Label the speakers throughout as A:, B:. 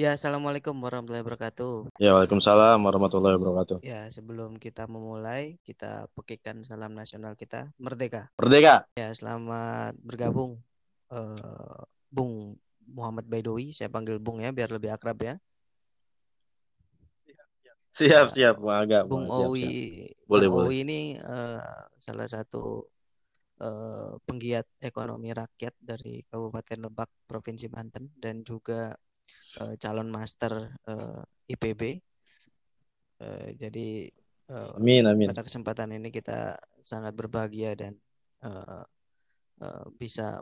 A: Ya, Assalamualaikum warahmatullahi wabarakatuh.
B: Ya, Waalaikumsalam warahmatullahi wabarakatuh.
A: Ya, sebelum kita memulai, kita pekikan salam nasional kita, Merdeka.
B: Merdeka.
A: Ya, selamat bergabung, uh, Bung Muhammad Baidowi. Saya panggil Bung ya, biar lebih akrab ya.
B: Siap, siap, Bung Aga.
A: Bung
B: siap,
A: Owi,
B: siap. boleh,
A: Bung
B: boleh.
A: Owi ini uh, salah satu uh, penggiat ekonomi rakyat dari Kabupaten Lebak, Provinsi Banten, dan juga uh, calon master uh, IPB. Uh, jadi uh,
B: amin, amin.
A: pada kesempatan ini kita sangat berbahagia dan uh, uh, bisa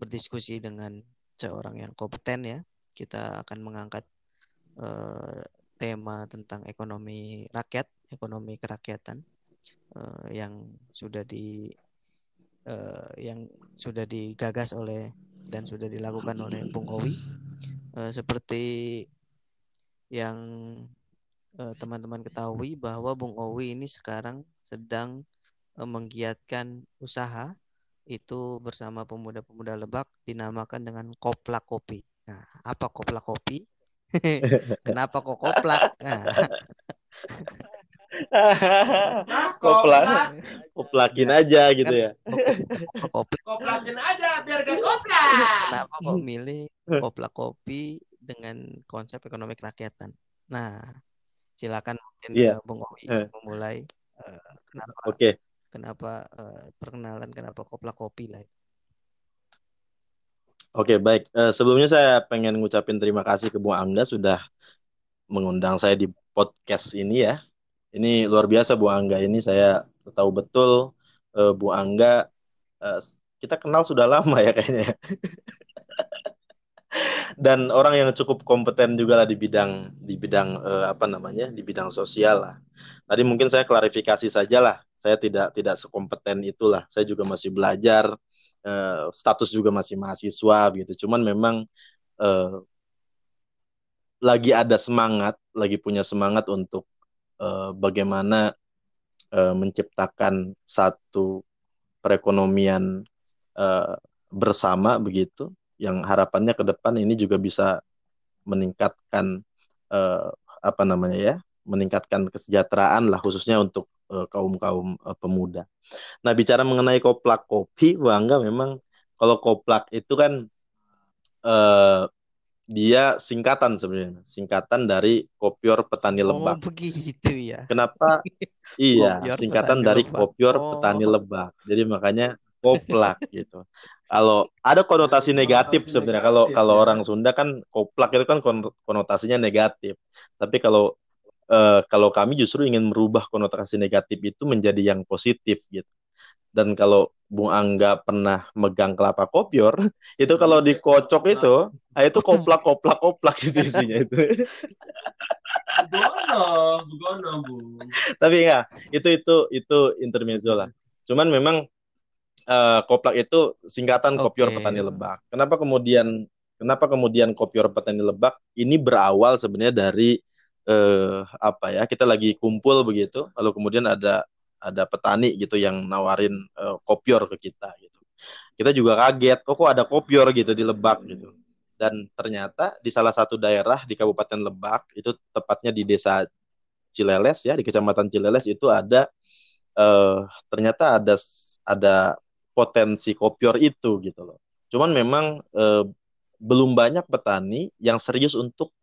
A: berdiskusi dengan seorang yang kompeten ya. Kita akan mengangkat uh, tema tentang ekonomi rakyat, ekonomi kerakyatan uh, yang sudah di uh, yang sudah digagas oleh dan sudah dilakukan oleh Bung Owi uh, seperti yang teman-teman uh, ketahui bahwa Bung Owi ini sekarang sedang uh, menggiatkan usaha itu bersama pemuda-pemuda Lebak dinamakan dengan Kopla Kopi. Nah, apa Kopla Kopi? Kenapa kok koplak? Nah.
B: koplak koplakin aja gitu ya
A: koplak
C: koplakin aja biar gak koplak
A: kenapa kok milih koplak kopi dengan konsep ekonomi kerakyatan nah silakan mungkin
B: yeah.
A: Bung Owi uh. memulai uh, kenapa
B: oke okay.
A: kenapa uh, perkenalan kenapa koplak kopi lah
B: Oke, baik. Uh, sebelumnya saya pengen ngucapin terima kasih ke Bung Angga sudah mengundang saya di podcast ini ya. Ini luar biasa Bu Angga ini saya tahu betul uh, Bu Angga uh, kita kenal sudah lama ya kayaknya. Dan orang yang cukup kompeten juga lah di bidang di bidang uh, apa namanya? di bidang sosial lah. Tadi mungkin saya klarifikasi saja lah. Saya tidak tidak sekompeten itulah. Saya juga masih belajar uh, status juga masih mahasiswa gitu. Cuman memang uh, lagi ada semangat, lagi punya semangat untuk uh, bagaimana uh, menciptakan satu perekonomian uh, bersama begitu, yang harapannya ke depan ini juga bisa meningkatkan uh, apa namanya ya, meningkatkan kesejahteraan lah khususnya untuk kaum kaum uh, pemuda. Nah bicara mengenai koplak kopi, bangga memang kalau koplak itu kan uh, dia singkatan sebenarnya, singkatan dari kopior petani lebak.
A: Oh begitu ya.
B: Kenapa? iya, singkatan dari lebak. kopior oh. petani lebak. Jadi makanya koplak gitu. Kalau ada konotasi negatif sebenarnya kalau kalau orang Sunda kan koplak itu kan konotasinya negatif. Tapi kalau uh, kalau kami justru ingin merubah konotasi negatif itu menjadi yang positif gitu. Dan kalau Bung Angga pernah megang kelapa kopior, itu kalau dikocok itu, nah itu koplak koplak koplak gitu isinya itu.
C: Bu.
B: Tapi ya, itu itu itu intermezzo lah. Cuman memang uh, koplak itu singkatan okay. kopior petani lebak. Kenapa kemudian kenapa kemudian kopior petani lebak ini berawal sebenarnya dari eh, apa ya kita lagi kumpul begitu lalu kemudian ada ada petani gitu yang nawarin eh, kopior ke kita gitu. Kita juga kaget oh kok ada kopior gitu di Lebak? Gitu. Dan ternyata di salah satu daerah di Kabupaten Lebak itu tepatnya di desa Cileles ya di Kecamatan Cileles itu ada eh, ternyata ada ada potensi kopior itu gitu loh. Cuman memang eh, belum banyak petani yang serius untuk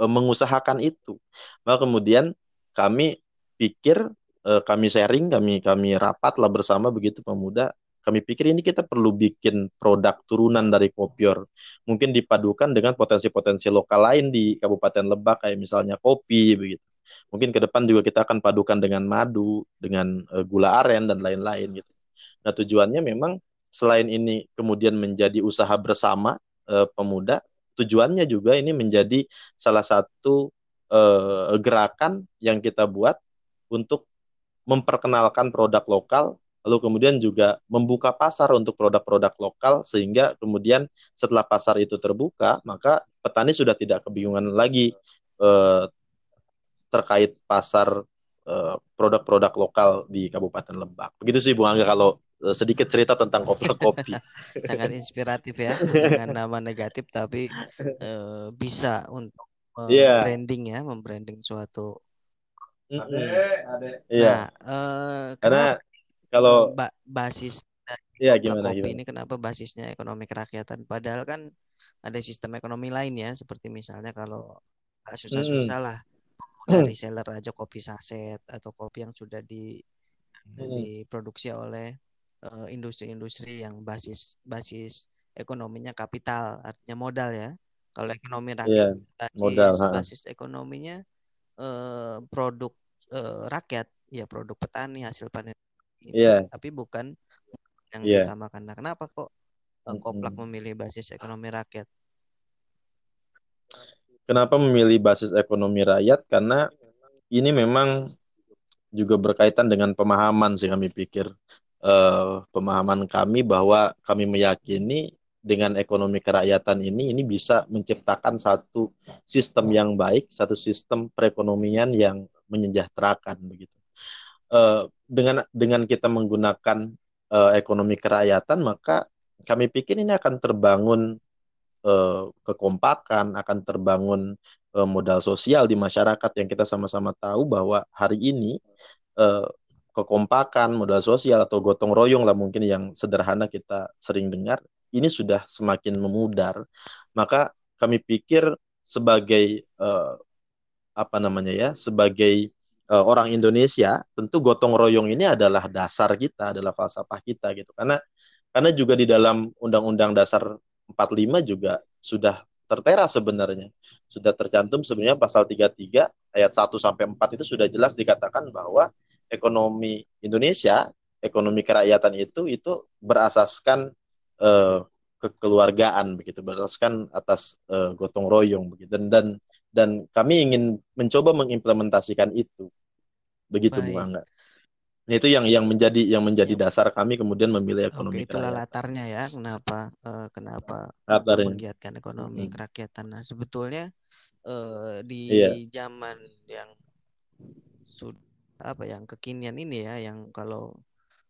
B: uh, mengusahakan itu. Maka kemudian kami pikir uh, kami sharing, kami kami rapat lah bersama begitu pemuda. Kami pikir ini kita perlu bikin produk turunan dari kopior. Mungkin dipadukan dengan potensi-potensi lokal lain di Kabupaten Lebak kayak misalnya kopi begitu. Mungkin ke depan juga kita akan padukan dengan madu, dengan uh, gula aren dan lain-lain gitu. Nah, tujuannya memang selain ini kemudian menjadi usaha bersama uh, pemuda, tujuannya juga ini menjadi salah satu uh, gerakan yang kita buat untuk memperkenalkan produk lokal lalu kemudian juga membuka pasar untuk produk-produk lokal sehingga kemudian setelah pasar itu terbuka maka petani sudah tidak kebingungan lagi uh, terkait pasar produk produk-produk lokal di Kabupaten Lebak. Begitu sih Bu Angga kalau uh, sedikit cerita tentang kopi kopi.
A: Sangat inspiratif ya dengan nama negatif tapi uh, bisa untuk uh, yeah. branding ya, membranding suatu.
B: Mm -hmm. Iya.
A: Nah, uh,
B: karena kalau
A: ba basis
B: ya, gimana,
A: kopi
B: gimana?
A: ini kenapa basisnya ekonomi kerakyatan padahal kan ada sistem ekonomi lain ya seperti misalnya kalau susah-susah lah dari seller aja kopi saset atau kopi yang sudah di diproduksi oleh industri-industri uh, yang basis basis ekonominya kapital artinya modal ya kalau ekonomi rakyat yeah, basis, modal, basis ekonominya uh, produk uh, rakyat ya produk petani hasil panen
B: yeah.
A: tapi bukan yang yeah. diutamakan nah kenapa kok uh, koplak memilih basis ekonomi rakyat
B: Kenapa memilih basis ekonomi rakyat? Karena ini memang juga berkaitan dengan pemahaman sih kami pikir. Uh, pemahaman kami bahwa kami meyakini dengan ekonomi kerakyatan ini ini bisa menciptakan satu sistem yang baik, satu sistem perekonomian yang menyejahterakan begitu. Uh, dengan dengan kita menggunakan uh, ekonomi kerakyatan maka kami pikir ini akan terbangun uh, kekompakan, akan terbangun uh, modal sosial di masyarakat yang kita sama-sama tahu bahwa hari ini uh, kekompakan, modal sosial atau gotong royong lah mungkin yang sederhana kita sering dengar, ini sudah semakin memudar. Maka kami pikir sebagai uh, apa namanya ya, sebagai uh, orang Indonesia, tentu gotong royong ini adalah dasar kita, adalah falsafah kita gitu. Karena karena juga di dalam Undang-Undang Dasar 45 juga sudah tertera sebenarnya. Sudah tercantum sebenarnya pasal 33 ayat 1 sampai 4 itu sudah jelas dikatakan bahwa ekonomi Indonesia, ekonomi kerakyatan itu itu berasaskan uh, kekeluargaan begitu, berasaskan atas uh, gotong royong begitu. Dan dan dan kami ingin mencoba mengimplementasikan itu. Begitu Bu Angga. Nah, itu yang yang menjadi yang menjadi ya. dasar kami kemudian memilih ekonomi
A: Oke, itulah kerakyatan. latarnya ya kenapa uh, kenapa
B: Latarnya.
A: menggiatkan ekonomi hmm. kerakyatan. Nah, sebetulnya uh, di iya. zaman yang sudah apa yang kekinian ini ya yang kalau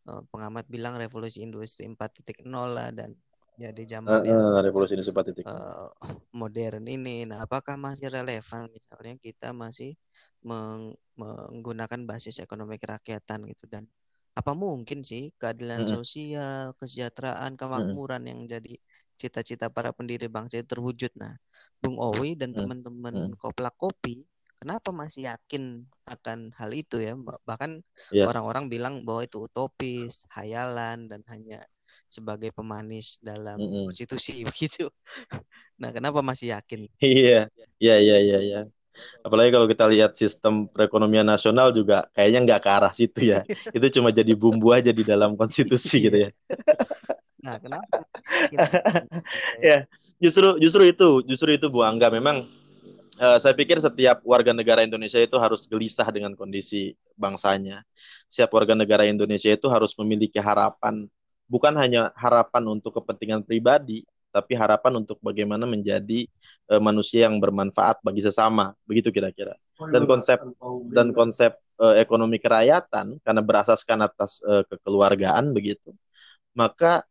A: pengamat bilang revolusi industri 4.0 lah dan ya di zaman uh,
B: uh, revolusi industri 4.0
A: uh, modern ini nah apakah masih relevan misalnya kita masih meng menggunakan basis ekonomi kerakyatan gitu dan apa mungkin sih keadilan hmm. sosial, kesejahteraan, kemakmuran hmm. yang jadi cita-cita para pendiri bangsa itu terwujud. Nah, Bung Owi dan teman-teman hmm. Koplak Kopi, kenapa masih yakin akan hal itu ya? Bahkan yeah. orang-orang bilang bahwa itu utopis, hayalan dan hanya sebagai pemanis dalam hmm. konstitusi begitu. nah, kenapa masih yakin?
B: Iya, iya, iya, iya, iya. Apalagi kalau kita lihat sistem perekonomian nasional juga kayaknya nggak ke arah situ ya. Itu cuma jadi bumbu aja di dalam konstitusi gitu ya.
A: Nah, kenapa?
B: ya, justru justru itu, justru itu Bu Angga memang uh, saya pikir setiap warga negara Indonesia itu harus gelisah dengan kondisi bangsanya. Setiap warga negara Indonesia itu harus memiliki harapan, bukan hanya harapan untuk kepentingan pribadi, tapi harapan untuk bagaimana menjadi uh, manusia yang bermanfaat bagi sesama. Begitu kira-kira. Dan konsep dan konsep uh, ekonomi kerakyatan karena berasaskan atas uh, kekeluargaan begitu maka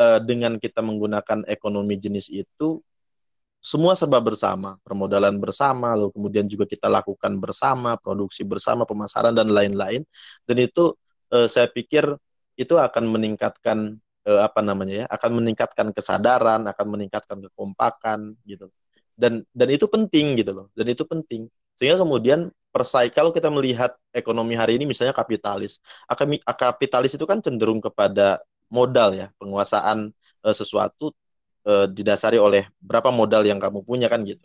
B: uh, dengan kita menggunakan ekonomi jenis itu semua serba bersama, permodalan bersama, lalu kemudian juga kita lakukan bersama, produksi bersama, pemasaran dan lain-lain. Dan itu uh, saya pikir itu akan meningkatkan eh, apa namanya ya akan meningkatkan kesadaran akan meningkatkan kekompakan gitu. Dan dan itu penting gitu loh. Dan itu penting. Sehingga kemudian persaing kalau kita melihat ekonomi hari ini misalnya kapitalis kapitalis itu kan cenderung kepada modal ya penguasaan eh, sesuatu eh, didasari oleh berapa modal yang kamu punya kan gitu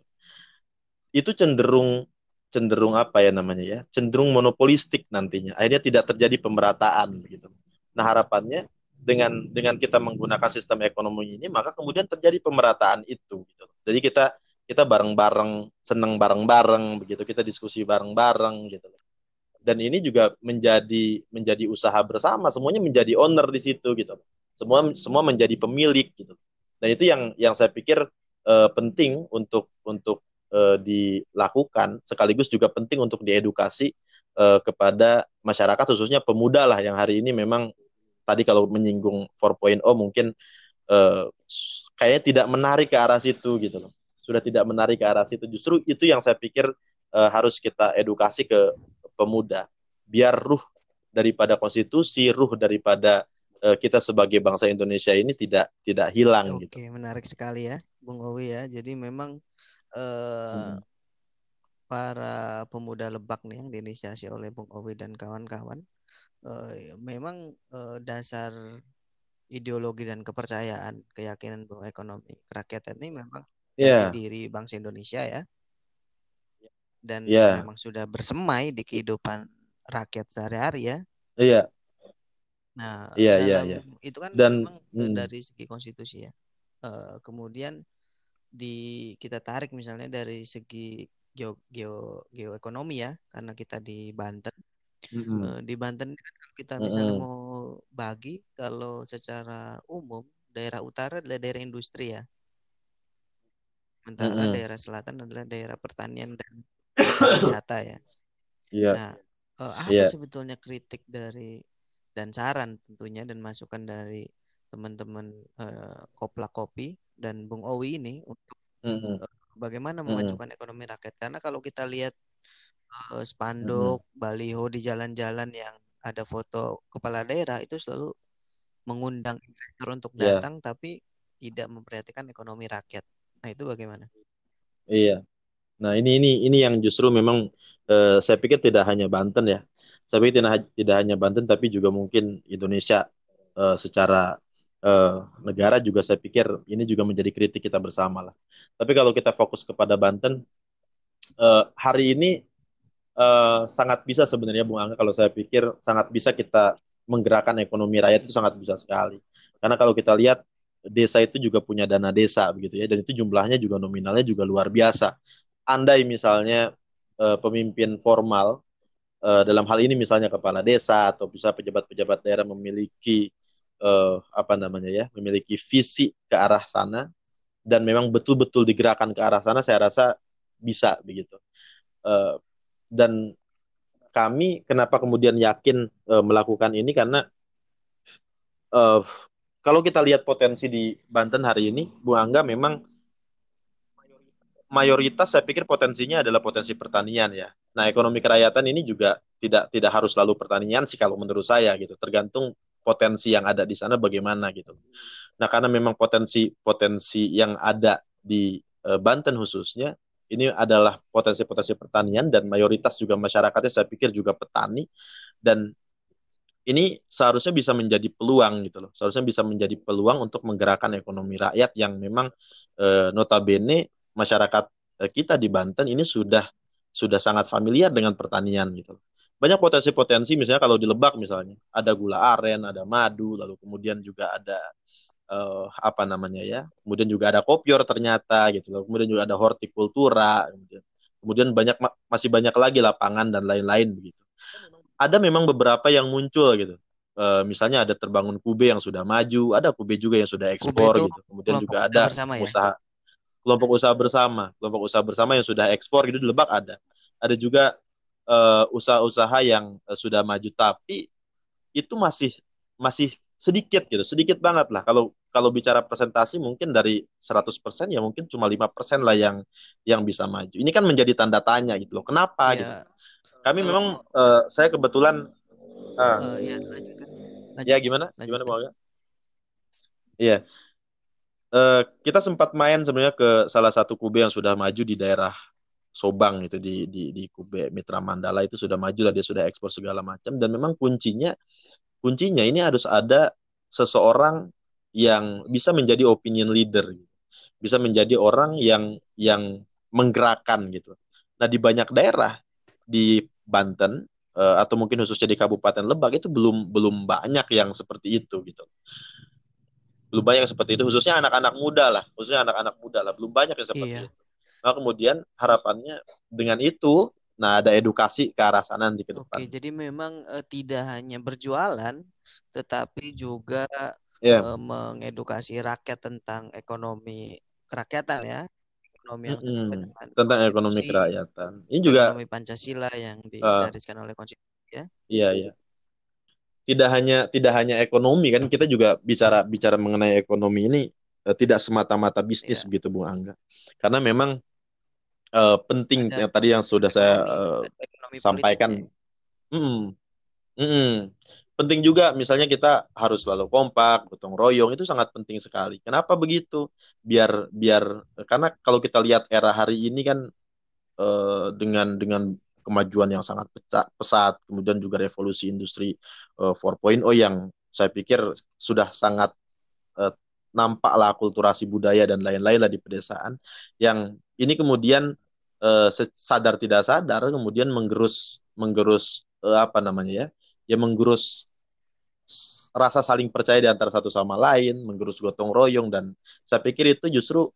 B: itu cenderung cenderung apa ya namanya ya cenderung monopolistik nantinya akhirnya tidak terjadi pemerataan gitu nah harapannya dengan dengan kita menggunakan sistem ekonomi ini maka kemudian terjadi pemerataan itu gitu. Jadi kita kita bareng-bareng seneng bareng-bareng begitu kita diskusi bareng-bareng gitu. Dan ini juga menjadi menjadi usaha bersama semuanya menjadi owner di situ gitu. Semua semua menjadi pemilik gitu. Dan itu yang yang saya pikir uh, penting untuk untuk uh, dilakukan sekaligus juga penting untuk diedukasi uh, kepada masyarakat khususnya pemuda lah yang hari ini memang tadi kalau menyinggung 4.0 mungkin uh, kayaknya tidak menarik ke arah situ gitu loh. Sudah tidak menarik ke arah situ. Justru itu yang saya pikir uh, harus kita edukasi ke pemuda biar ruh daripada konstitusi, ruh daripada uh, kita sebagai bangsa Indonesia ini tidak tidak hilang
A: Oke,
B: gitu.
A: Oke, menarik sekali ya, Bung Owi ya. Jadi memang uh, hmm. para pemuda Lebak nih yang diinisiasi oleh Bung Owi dan kawan-kawan uh, memang uh, dasar ideologi dan kepercayaan, keyakinan bahwa ekonomi kerakyatan ini memang yeah. diri bangsa Indonesia ya. Dan yeah. memang sudah bersemai di kehidupan rakyat sehari-hari ya.
B: Iya. Yeah.
A: Nah,
B: iya yeah, iya yeah, yeah.
A: itu kan dan memang hmm. dari segi konstitusi ya. Uh, kemudian di kita tarik misalnya dari segi geo geo geoekonomi ya, karena kita di Banten Mm-hmm. Di Banten kan kita misalnya mm-hmm. mau bagi kalau secara umum daerah utara adalah daerah industri ya. Sementara mm-hmm. daerah selatan adalah daerah pertanian dan wisata ya.
B: Yeah.
A: Nah, uh, apa yeah. sebetulnya kritik dari dan saran tentunya dan masukan dari teman-teman uh, Kopla Kopi dan Bung Owi ini untuk mm-hmm. uh, bagaimana memajukan mm-hmm. ekonomi rakyat karena kalau kita lihat uh, spanduk, hmm. baliho di jalan-jalan yang ada foto kepala daerah itu selalu mengundang investor untuk iya. datang yeah. tapi tidak memperhatikan ekonomi rakyat. Nah, itu bagaimana?
B: Iya. Nah, ini ini ini yang justru memang uh, saya pikir tidak hanya Banten ya. Pikir tidak tidak hanya Banten tapi juga mungkin Indonesia uh, secara uh, negara juga saya pikir ini juga menjadi kritik kita bersama lah. Tapi kalau kita fokus kepada Banten uh, hari ini uh, sangat bisa sebenarnya Bung Angga kalau saya pikir sangat bisa kita menggerakkan ekonomi rakyat itu sangat bisa sekali. Karena kalau kita lihat desa itu juga punya dana desa begitu ya dan itu jumlahnya juga nominalnya juga luar biasa. Andai misalnya uh, pemimpin formal uh, dalam hal ini misalnya kepala desa atau bisa pejabat-pejabat daerah memiliki uh, apa namanya ya, memiliki visi ke arah sana dan memang betul-betul digerakkan ke arah sana saya rasa bisa begitu. Uh, dan kami kenapa kemudian yakin uh, melakukan ini karena uh, kalau kita lihat potensi di Banten hari ini, Bu Angga memang mayoritas saya pikir potensinya adalah potensi pertanian ya. Nah, ekonomi kerakyatan ini juga tidak tidak harus selalu pertanian sih kalau menurut saya gitu. Tergantung potensi yang ada di sana bagaimana gitu. Nah, karena memang potensi potensi yang ada di uh, Banten khususnya ini adalah potensi-potensi pertanian dan mayoritas juga masyarakatnya saya pikir juga petani dan ini seharusnya bisa menjadi peluang gitu loh. Seharusnya bisa menjadi peluang untuk menggerakkan ekonomi rakyat yang memang e, notabene masyarakat e, kita di Banten ini sudah sudah sangat familiar dengan pertanian gitu. Banyak potensi-potensi misalnya kalau di Lebak misalnya ada gula aren, ada madu, lalu kemudian juga ada uh, apa namanya ya. Kemudian juga ada kopior ternyata gitu loh. Kemudian juga ada hortikultura, kemudian kemudian banyak masih banyak lagi lapangan dan lain-lain begitu. Ada memang beberapa yang muncul gitu. Uh, misalnya ada terbangun kube yang sudah maju, ada kube juga yang sudah ekspor gitu. Kemudian juga ada ya? Kelompok usaha bersama, kelompok usaha bersama yang sudah ekspor gitu di Lebak ada. Ada juga uh, usaha-usaha yang uh, sudah maju tapi itu masih masih sedikit gitu, sedikit banget lah. Kalau kalau bicara presentasi mungkin dari 100% ya mungkin cuma lima persen lah yang yang bisa maju. Ini kan menjadi tanda tanya gitu loh. Kenapa ya. gitu? Kami uh, memang uh, saya kebetulan uh, uh, ya, lanjutkan. ya gimana? Lanjutkan. Gimana mau Iya. Uh, kita sempat main sebenarnya ke salah satu kube yang sudah maju di daerah Sobang itu di di di Kube Mitra Mandala itu sudah maju lah dia sudah ekspor segala macam dan memang kuncinya kuncinya ini harus ada seseorang yang bisa menjadi opinion leader, bisa menjadi orang yang yang menggerakkan gitu. Nah di banyak daerah di Banten uh, atau mungkin khususnya di Kabupaten Lebak itu belum belum banyak yang seperti itu gitu. Belum banyak yang seperti itu khususnya anak-anak muda lah, khususnya anak-anak muda lah belum banyak yang seperti iya. itu. Nah kemudian harapannya dengan itu Nah, ada edukasi ke arah sana nanti ke depan.
A: Oke, jadi memang uh, tidak hanya berjualan, tetapi juga yeah. Iya. uh, mengedukasi rakyat tentang ekonomi kerakyatan ya ekonomi yang
B: mm -hmm. tentang ekonomi kerakyatan ini juga
A: ekonomi Pancasila yang digariskan uh, oleh konstitusi ya
B: iya iya tidak hanya tidak hanya ekonomi kan kita juga bicara bicara mengenai ekonomi ini uh, tidak semata-mata bisnis yeah. begitu Bung Angga. Karena memang uh, penting Ada yang tadi yang sudah ekonomi, saya sampaikan. Ya. Mm, mm, penting juga misalnya kita harus selalu kompak, gotong royong itu sangat penting sekali. Kenapa begitu? Biar biar karena kalau kita lihat era hari ini kan uh, dengan dengan kemajuan yang sangat pesat, kemudian juga revolusi industri uh, eh, 4.0 yang saya pikir sudah sangat uh, nampak lah kulturasi budaya dan lain-lain lah di pedesaan yang ini kemudian uh, sadar tidak sadar kemudian menggerus menggerus uh, apa namanya ya ya menggerus rasa saling percaya di antara satu sama lain menggerus gotong royong dan saya pikir itu justru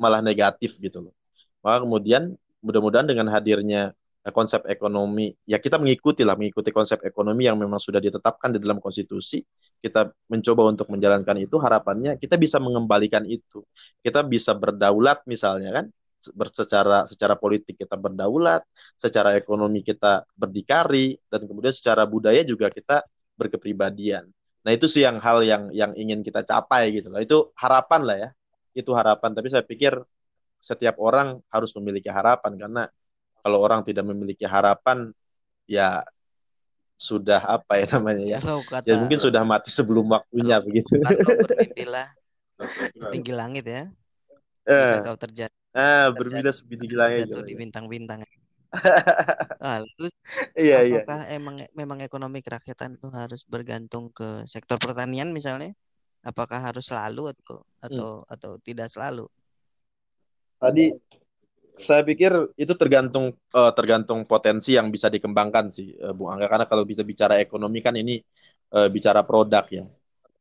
B: malah negatif gitu loh. Maka kemudian mudah-mudahan dengan hadirnya konsep ekonomi ya kita mengikuti lah mengikuti konsep ekonomi yang memang sudah ditetapkan di dalam konstitusi. Kita mencoba untuk menjalankan itu harapannya kita bisa mengembalikan itu. Kita bisa berdaulat misalnya kan secara secara politik kita berdaulat secara ekonomi kita berdikari dan kemudian secara budaya juga kita berkepribadian. Nah itu sih yang hal yang yang ingin kita capai gitu lah itu harapan lah ya. Itu harapan. Tapi saya pikir setiap orang harus memiliki harapan karena kalau orang tidak memiliki harapan ya sudah apa ya namanya ya? Kata, ya mungkin sudah mati sebelum waktunya begitu.
A: bermimpilah tinggi langit ya.
B: Eh, kau terjadi ah bermimpilah setinggi langit
A: jatuh di bintang-bintang.
B: Nah, terus iya,
A: iya, apakah iya. emang memang ekonomi kerakyatan itu harus bergantung ke sektor pertanian misalnya? Apakah harus selalu atau atau hmm. atau tidak selalu?
B: Tadi saya pikir itu tergantung uh, tergantung potensi yang bisa dikembangkan sih uh, Bung Angga. Karena kalau bisa bicara ekonomi kan ini uh, bicara produk ya.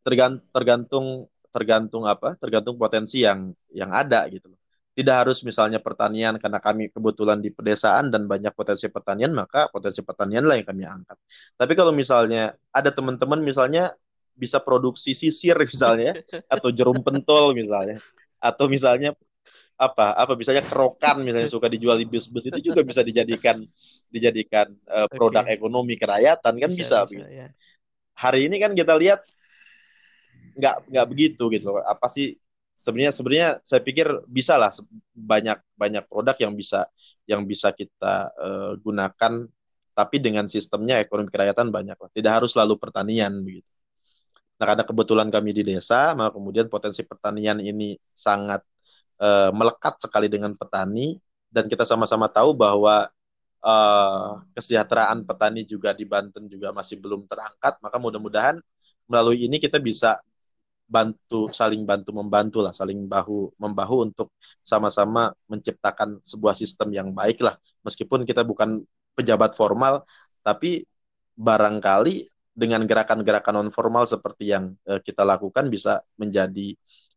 B: Tergantung tergantung tergantung apa? Tergantung potensi yang yang ada gitu loh. Tidak harus misalnya pertanian karena kami kebetulan di pedesaan dan banyak potensi pertanian maka potensi pertanian lah yang kami angkat. Tapi kalau misalnya ada teman-teman misalnya bisa produksi sisir misalnya atau jarum pentol misalnya atau misalnya apa apa misalnya kerokan misalnya suka dijual di bus-bus itu juga bisa dijadikan dijadikan uh, produk okay. ekonomi kerakyatan kan bisa, bisa, bisa ya. hari ini kan kita lihat nggak nggak begitu gitu apa sih sebenarnya sebenarnya saya pikir bisa lah banyak banyak produk yang bisa yang bisa kita uh, gunakan tapi dengan sistemnya ekonomi kerakyatan banyak lah tidak harus selalu pertanian begitu nah karena kebetulan kami di desa maka kemudian potensi pertanian ini sangat uh, melekat sekali dengan petani dan kita sama-sama tahu bahwa uh, kesejahteraan petani juga di Banten juga masih belum terangkat maka mudah-mudahan melalui ini kita bisa bantu saling bantu membantu lah saling bahu membahu untuk sama-sama menciptakan sebuah sistem yang baik lah. Meskipun kita bukan pejabat formal tapi barangkali dengan gerakan-gerakan non formal seperti yang uh, kita lakukan bisa menjadi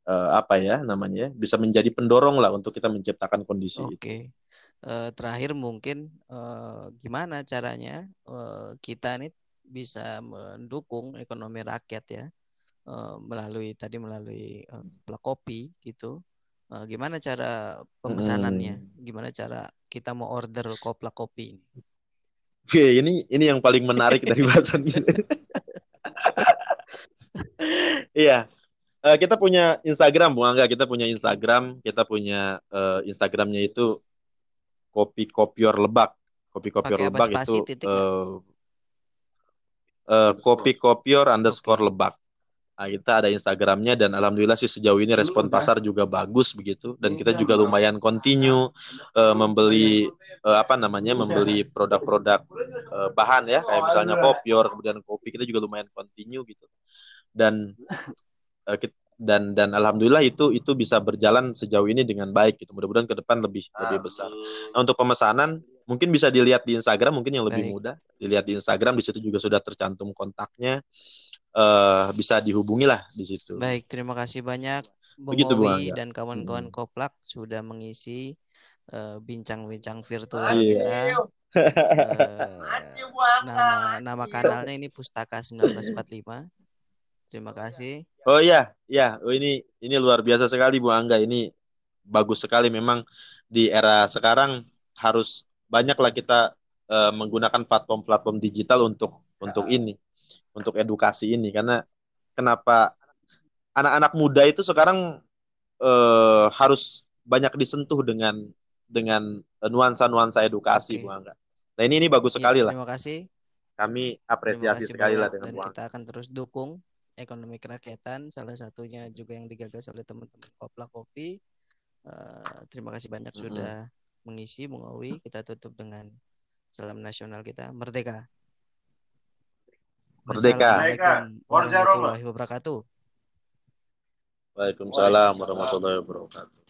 B: uh, apa ya namanya bisa menjadi pendorong lah untuk kita menciptakan kondisi
A: Oke. Okay. Uh, eh, terakhir mungkin uh, gimana caranya uh, kita nih bisa mendukung ekonomi rakyat ya uh, melalui tadi melalui uh, kopi gitu. Uh, gimana cara pemesanannya? Hmm. Gimana cara kita mau order koplak kopi ini?
B: Oke, ini ini yang paling menarik dari bahasan ini. Iya, uh, kita punya Instagram, Bung Angga. Kita punya Instagram. Kita punya uh, Instagramnya itu kopi kopior lebak. Kopi kopior Pakai lebak itu uh, uh, kopi kopior underscore okay. lebak. Nah, kita ada Instagramnya dan alhamdulillah sih sejauh ini respon pasar juga bagus begitu dan kita juga lumayan continue uh, membeli uh, apa namanya membeli produk-produk uh, bahan ya kayak misalnya kopior kemudian kopi kita juga lumayan continue gitu dan uh, dan dan alhamdulillah itu itu bisa berjalan sejauh ini dengan baik gitu. Mudah-mudahan ke depan lebih lebih besar. Nah, untuk pemesanan mungkin bisa dilihat di Instagram mungkin yang lebih baik. mudah. Dilihat di Instagram di situ juga sudah tercantum kontaknya. Uh, bisa dihubungi lah di situ.
A: Baik, terima kasih banyak Bung Begitu, Owi dan kawan-kawan hmm. Koplak sudah mengisi eh, bincang-bincang uh, virtual yeah. kita. Uh, nama nama kanalnya ini Pustaka 1945. Terima kasih.
B: Oh iya, iya. Oh ini ini luar biasa sekali Bu Angga. Ini bagus sekali memang di era sekarang harus banyaklah kita uh, menggunakan platform-platform digital untuk untuk ini. untuk edukasi ini karena kenapa anak-anak muda itu sekarang eh, harus banyak disentuh dengan dengan nuansa-nuansa edukasi,
A: Oke.
B: Bu Angga. Nah ini ini bagus
A: Ya,
B: sekali lah.
A: terima kasih.
B: Kami
A: Terima
B: apresiasi
A: kasih
B: sekali lah dengan
A: dan
B: Bu Angga.
A: kita akan terus dukung ekonomi kerakyatan salah satunya juga yang digagas oleh teman-teman Kopla Kopi. Eh, terima kasih banyak
B: Mm-mm.
A: sudah mengisi Bung Owi. Kita tutup dengan salam nasional kita Merdeka.
B: Merdeka.
C: Roma.
A: warahmatullahi wabarakatuh.
B: Waalaikumsalam warahmatullahi wabarakatuh.